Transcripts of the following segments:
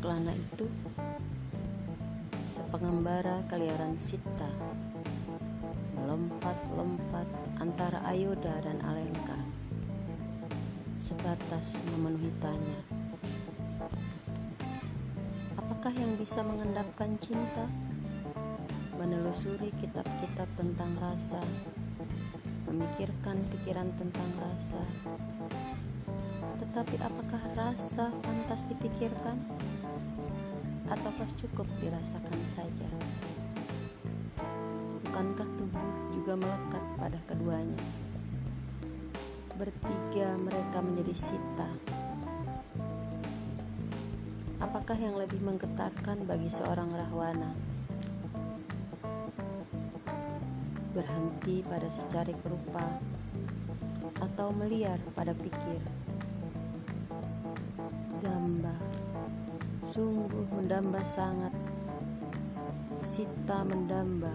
lana itu sepengembara keliaran Sita melompat-lompat antara Ayoda dan Alengka sebatas memenuhi tanya apakah yang bisa mengendapkan cinta? Menelusuri kitab-kitab tentang rasa memikirkan pikiran tentang rasa tetapi apakah rasa pantas dipikirkan? Ataukah cukup dirasakan saja? Bukankah tubuh juga melekat pada keduanya? Bertiga mereka menjadi sita. Apakah yang lebih menggetarkan bagi seorang rahwana? Berhenti pada secari rupa atau meliar pada pikir? Sungguh mendamba sangat. Sita mendamba,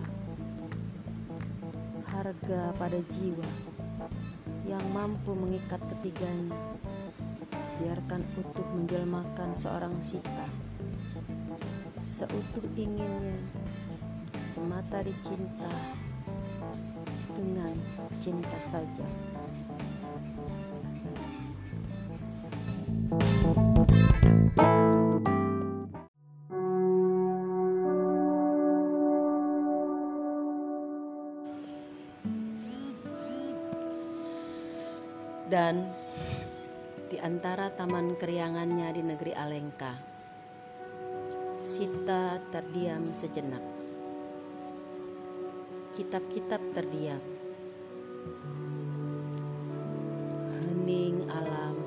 harga pada jiwa yang mampu mengikat ketiganya. Biarkan utuh menjelmakan seorang Sita. Seutuh inginnya, semata dicinta dengan cinta saja. Dan di antara taman keriangannya di negeri Alengka, Sita terdiam sejenak. Kitab-kitab terdiam. Hening alam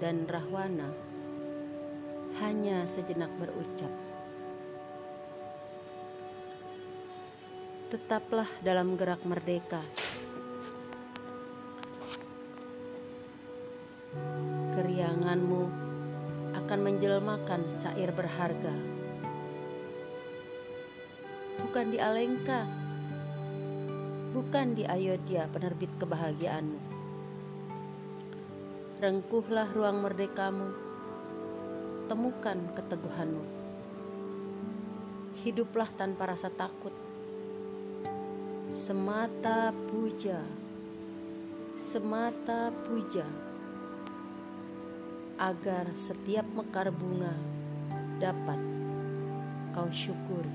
dan Rahwana hanya sejenak berucap. Tetaplah dalam gerak merdeka. Akan menjelmakan sair berharga. Bukan di Alengka, bukan di Ayodhya penerbit kebahagiaanmu. Rengkuhlah ruang merdekamu, temukan keteguhanmu. Hiduplah tanpa rasa takut. Semata puja, semata puja agar setiap mekar bunga dapat kau syukuri.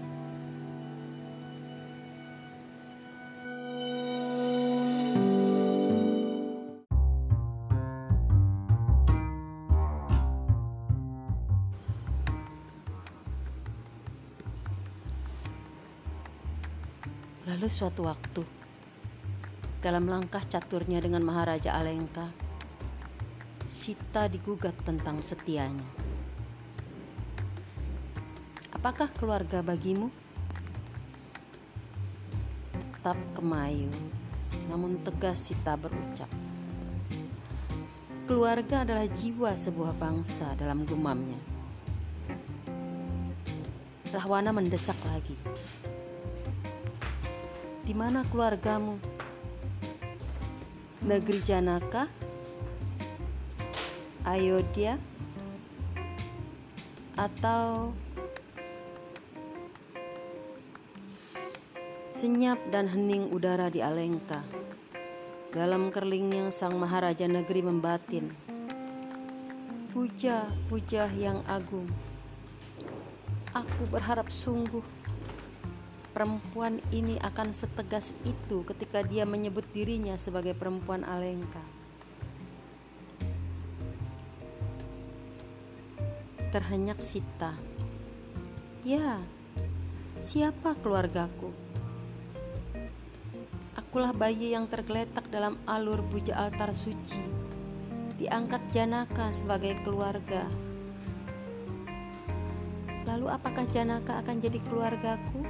Lalu suatu waktu, dalam langkah caturnya dengan Maharaja Alengka, Sita digugat tentang setianya. Apakah keluarga bagimu? Tetap kemayu, namun tegas Sita berucap. Keluarga adalah jiwa sebuah bangsa dalam gumamnya. Rahwana mendesak lagi. Di mana keluargamu? Negeri Janaka? Ayodhya? Atau senyap dan hening udara di Alengka? Dalam kerlingnya sang Maharaja negeri membatin. Puja, puja yang agung. Aku berharap sungguh perempuan ini akan setegas itu ketika dia menyebut dirinya sebagai perempuan Alengka. Terhenyak Sita. Ya, siapa keluargaku? Akulah bayi yang tergeletak dalam alur puja altar suci, diangkat Janaka sebagai keluarga. Lalu apakah Janaka akan jadi keluargaku?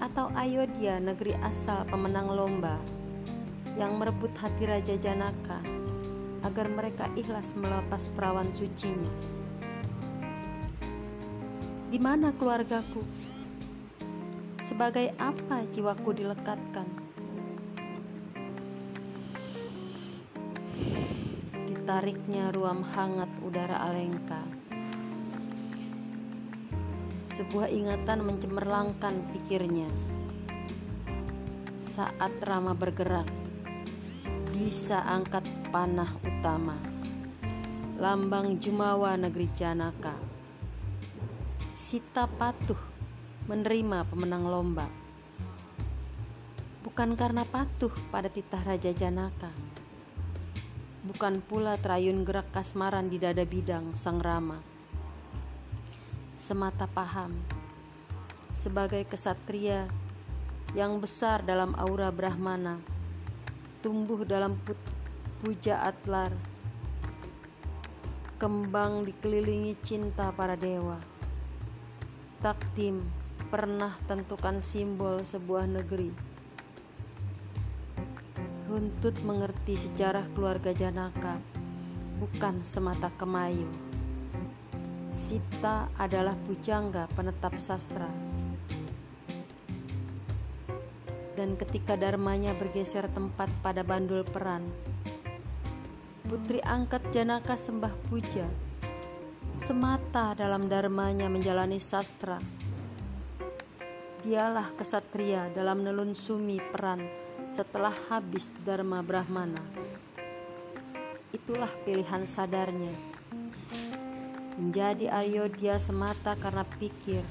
atau Ayodhya negeri asal pemenang lomba yang merebut hati Raja Janaka agar mereka ikhlas melepas perawan sucinya. Di mana keluargaku? Sebagai apa jiwaku dilekatkan? Di tertariknya ruam hangat udara Alengka. Sebuah ingatan mencemerlangkan pikirnya. Saat Rama bergerak, bisa angkat panah utama. Lambang Jumawa negeri Janaka. Sita patuh menerima pemenang lomba. Bukan karena patuh pada titah Raja Janaka. Bukan pula terayun gerak kasmaran di dada bidang Sang Rama. Semata paham sebagai kesatria yang besar dalam aura Brahmana tumbuh dalam puja atlar. Kembang dikelilingi cinta para dewa. Takdim pernah tentukan simbol sebuah negeri. Runtut mengerti sejarah keluarga Janaka bukan semata kemayu. Sita adalah pujangga penetap sastra. Dan ketika dharmanya bergeser tempat pada bandul peran. Putri angkat Janaka sembah puja, semata dalam dharmanya menjalani sastra. Dialah kesatria dalam nelun sumi peran setelah habis dharma brahmana. Itulah pilihan sadarnya. Menjadi Ayodhya semata karena pikir,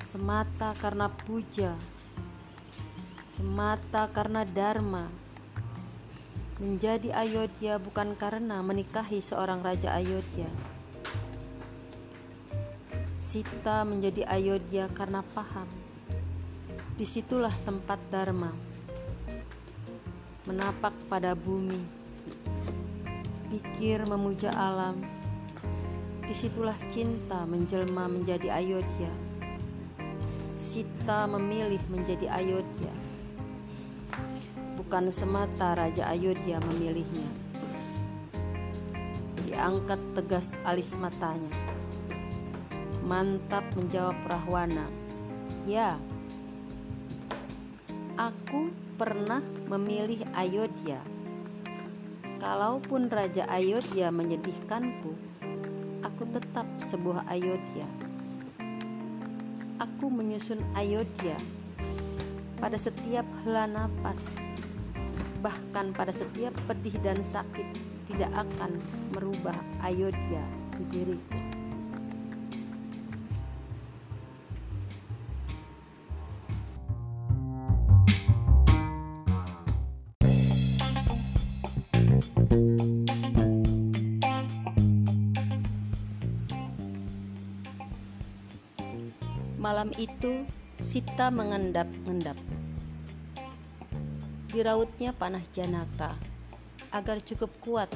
semata karena puja, semata karena dharma. Menjadi Ayodhya bukan karena menikahi seorang raja Ayodhya. Sita menjadi Ayodhya karena paham. Di situlah tempat dharma. Menapak pada bumi. Pikir memuja alam. Di situlah cinta menjelma menjadi Ayodhya. Sita memilih menjadi Ayodhya bukan semata Raja Ayodhya memilihnya. Diangkat tegas alis matanya. Mantap menjawab Rahwana. Ya, aku pernah memilih Ayodhya. Kalaupun Raja Ayodhya menyedihkanku, aku tetap sebuah Ayodhya. Aku menyusun Ayodhya pada setiap hela napas bahkan pada setiap pedih dan sakit tidak akan merubah ayodhya di diriku. Malam itu, Sita mengendap-endap Dirautnya panah Janaka agar cukup kuat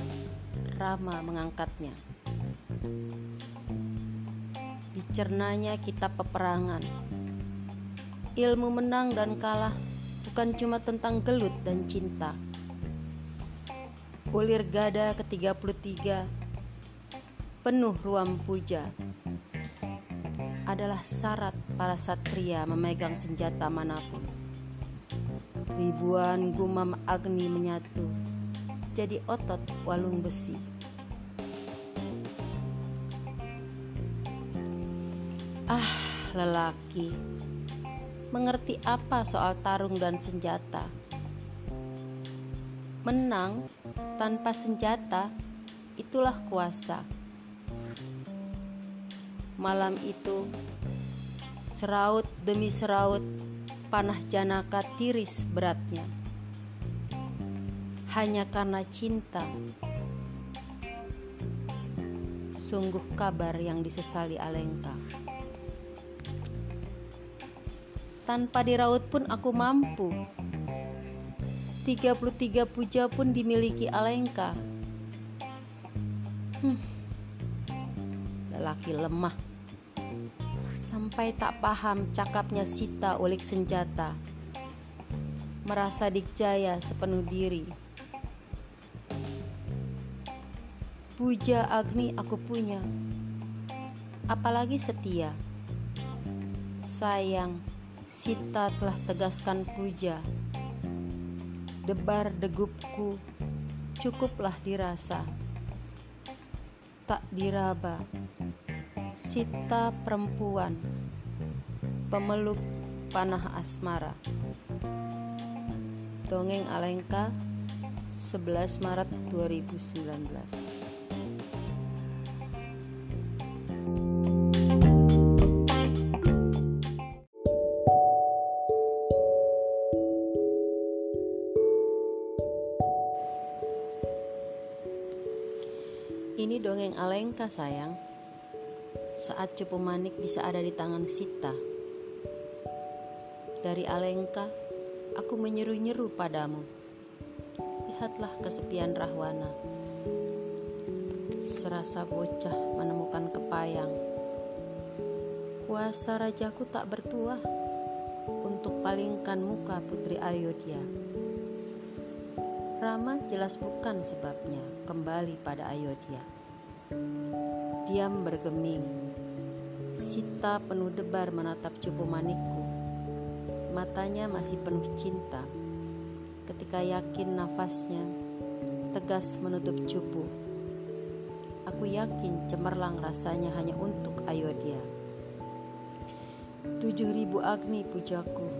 Rama mengangkatnya. Dicernanya kitab peperangan. Ilmu menang dan kalah bukan cuma tentang gelut dan cinta. Ulir gada ke-33 penuh ruam puja adalah syarat para satria memegang senjata mana pun. Ribuan gumam agni menyatu jadi otot walung besi. Ah, lelaki, mengerti apa soal tarung dan senjata? Menang tanpa senjata itulah kuasa. Malam itu, seraut demi seraut panah Janaka tiris beratnya. Hanya karena cinta. Sungguh kabar yang disesali Alengka. Tanpa diraut pun aku mampu. 33 puja pun dimiliki Alengka. Hmm. Lelaki lemah sampai tak paham cakapnya Sita ulik senjata. Merasa dikjaya sepenuh diri. Puja Agni aku punya. Apalagi setia. Sayang, Sita telah tegaskan puja. Debar degupku Cukuplah dirasa, tak diraba. Sita perempuan, pemeluk panah asmara. Dongeng Alengka 11 Maret 2019 Ini dongeng Alengka sayang Saat cupu manik bisa ada di tangan Sita. Dari Alengka Aku menyeru-nyeru padamu. Lihatlah kesepian Rahwana. Serasa bocah menemukan kepayang. Kuasa rajaku tak bertuah Untuk palingkan muka putri Ayodhya. Rama jelas bukan sebabnya kembali pada Ayodhya. Diam bergeming. Sita penuh debar menatap cupu manikku. Matanya masih penuh cinta. Ketika yakin nafasnya tegas menutup cupu. Aku yakin cemerlang rasanya hanya untuk Ayodhya. Tujuh ribu agni pujaku,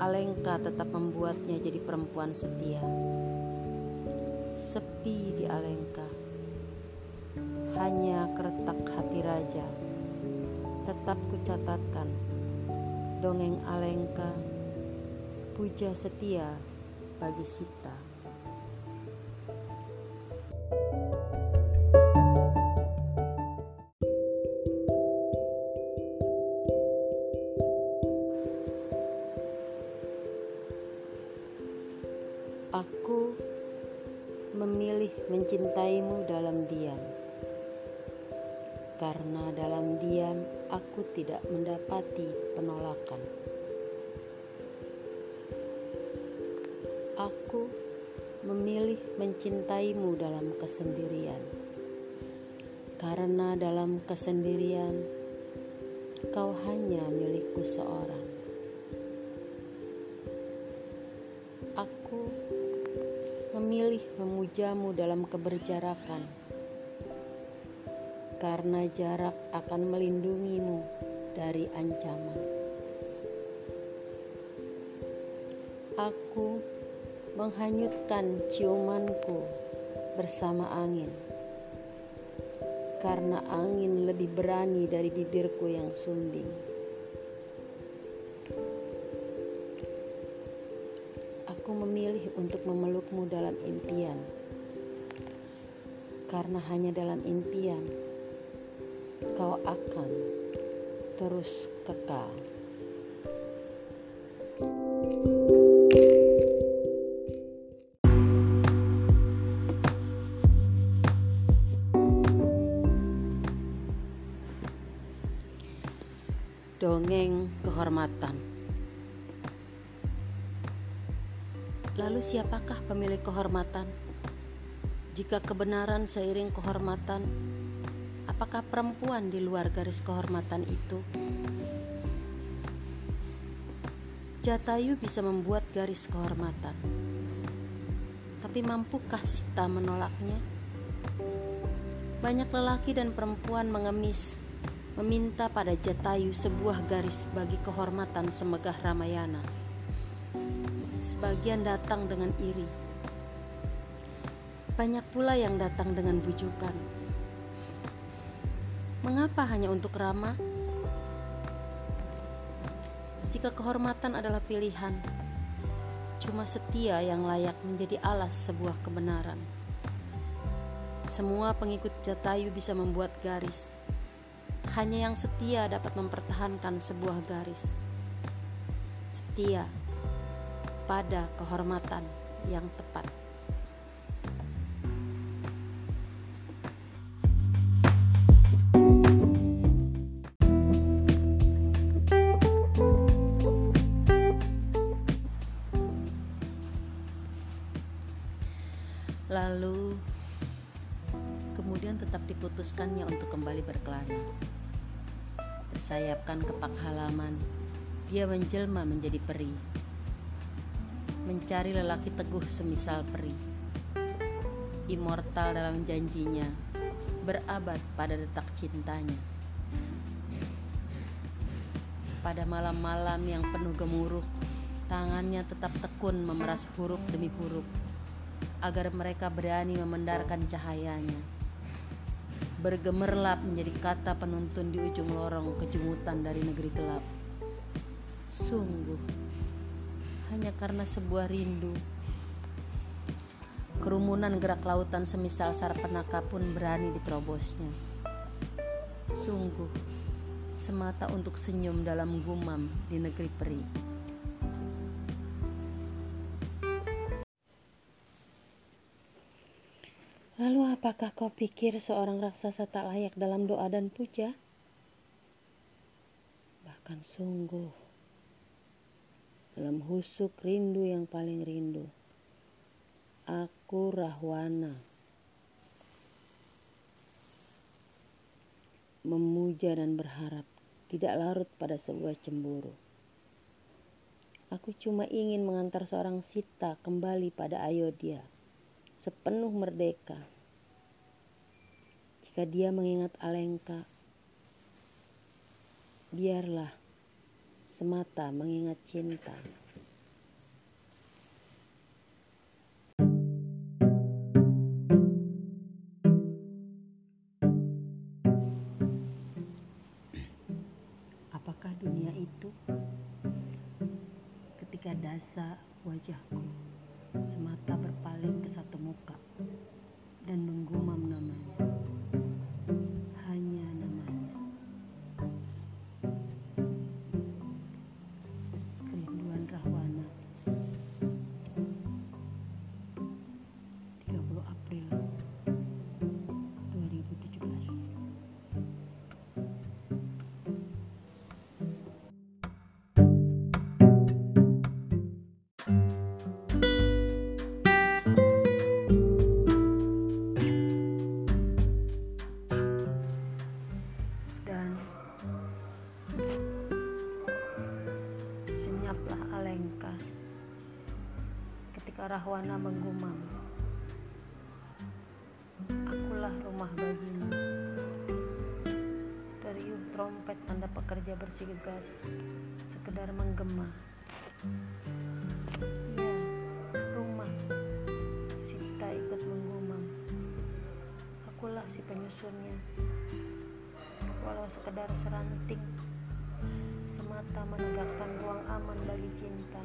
Alengka tetap membuatnya jadi perempuan setia sepi di Alengka. Hanya keretak hati raja. Tetap kucatatkan dongeng Alengka, puja setia bagi Sita. Aku memilih mencintaimu dalam diam, karena dalam diam aku tidak mendapati penolakan. Aku memilih mencintaimu dalam kesendirian, karena dalam kesendirian kau hanya milikku seorang. Aku memilih memujamu dalam keberjarakan, karena jarak akan melindungimu dari ancaman. Aku menghanyutkan ciumanku bersama angin, karena angin lebih berani dari bibirku yang sumbing. aku memilih untuk memelukmu dalam impian, karena hanya dalam impian kau akan terus kekal. Dongeng Kehormatan Lalu siapakah pemilik kehormatan? Jika kebenaran seiring kehormatan, apakah perempuan di luar garis kehormatan itu? Jatayu bisa membuat garis kehormatan. Tapi mampukah Sita menolaknya? Banyak lelaki dan perempuan mengemis, meminta pada Jatayu sebuah garis bagi kehormatan semegah Ramayana sebagian datang dengan iri. Banyak pula yang datang dengan bujukan. Mengapa hanya untuk Rama? Jika kehormatan adalah pilihan, cuma setia yang layak menjadi alas sebuah kebenaran. Semua pengikut Jatayu bisa membuat garis. Hanya yang setia dapat mempertahankan sebuah garis. Setia pada kehormatan yang tepat. Bersayapkan kepak halaman, dia menjelma menjadi peri mencari lelaki teguh semisal peri. immortal dalam janjinya, berabad pada detak cintanya. Pada malam-malam yang penuh gemuruh, tangannya tetap tekun memeras huruf demi huruf, agar mereka berani memendarkan cahayanya. Bergemerlap menjadi kata penuntun di ujung lorong kejumutan dari negeri gelap. Sungguh, hanya karena sebuah rindu Kerumunan gerak lautan semisal sarpenaka pun berani diterobosnya. Sungguh, semata untuk senyum dalam gumam di negeri peri. Apakah kau pikir seorang raksasa tak layak dalam doa dan puja? Bahkan sungguh, dalam husuk rindu yang paling rindu, Aku Rahwana Memuja dan berharap Tidak larut pada sebuah cemburu Aku cuma ingin mengantar seorang Sita kembali pada Ayodhya Sepenuh merdeka Jika dia mengingat Alengka Biarlah semata mengingat cinta. Rahwana menggumam akulah rumah bagimu. Deriuh trompet tanda pekerja bersigas sekedar menggema. Ya rumah Sita ikut menggumam akulah si penyusunnya. Walau sekedar seranting semata menegakkan ruang aman bagi cinta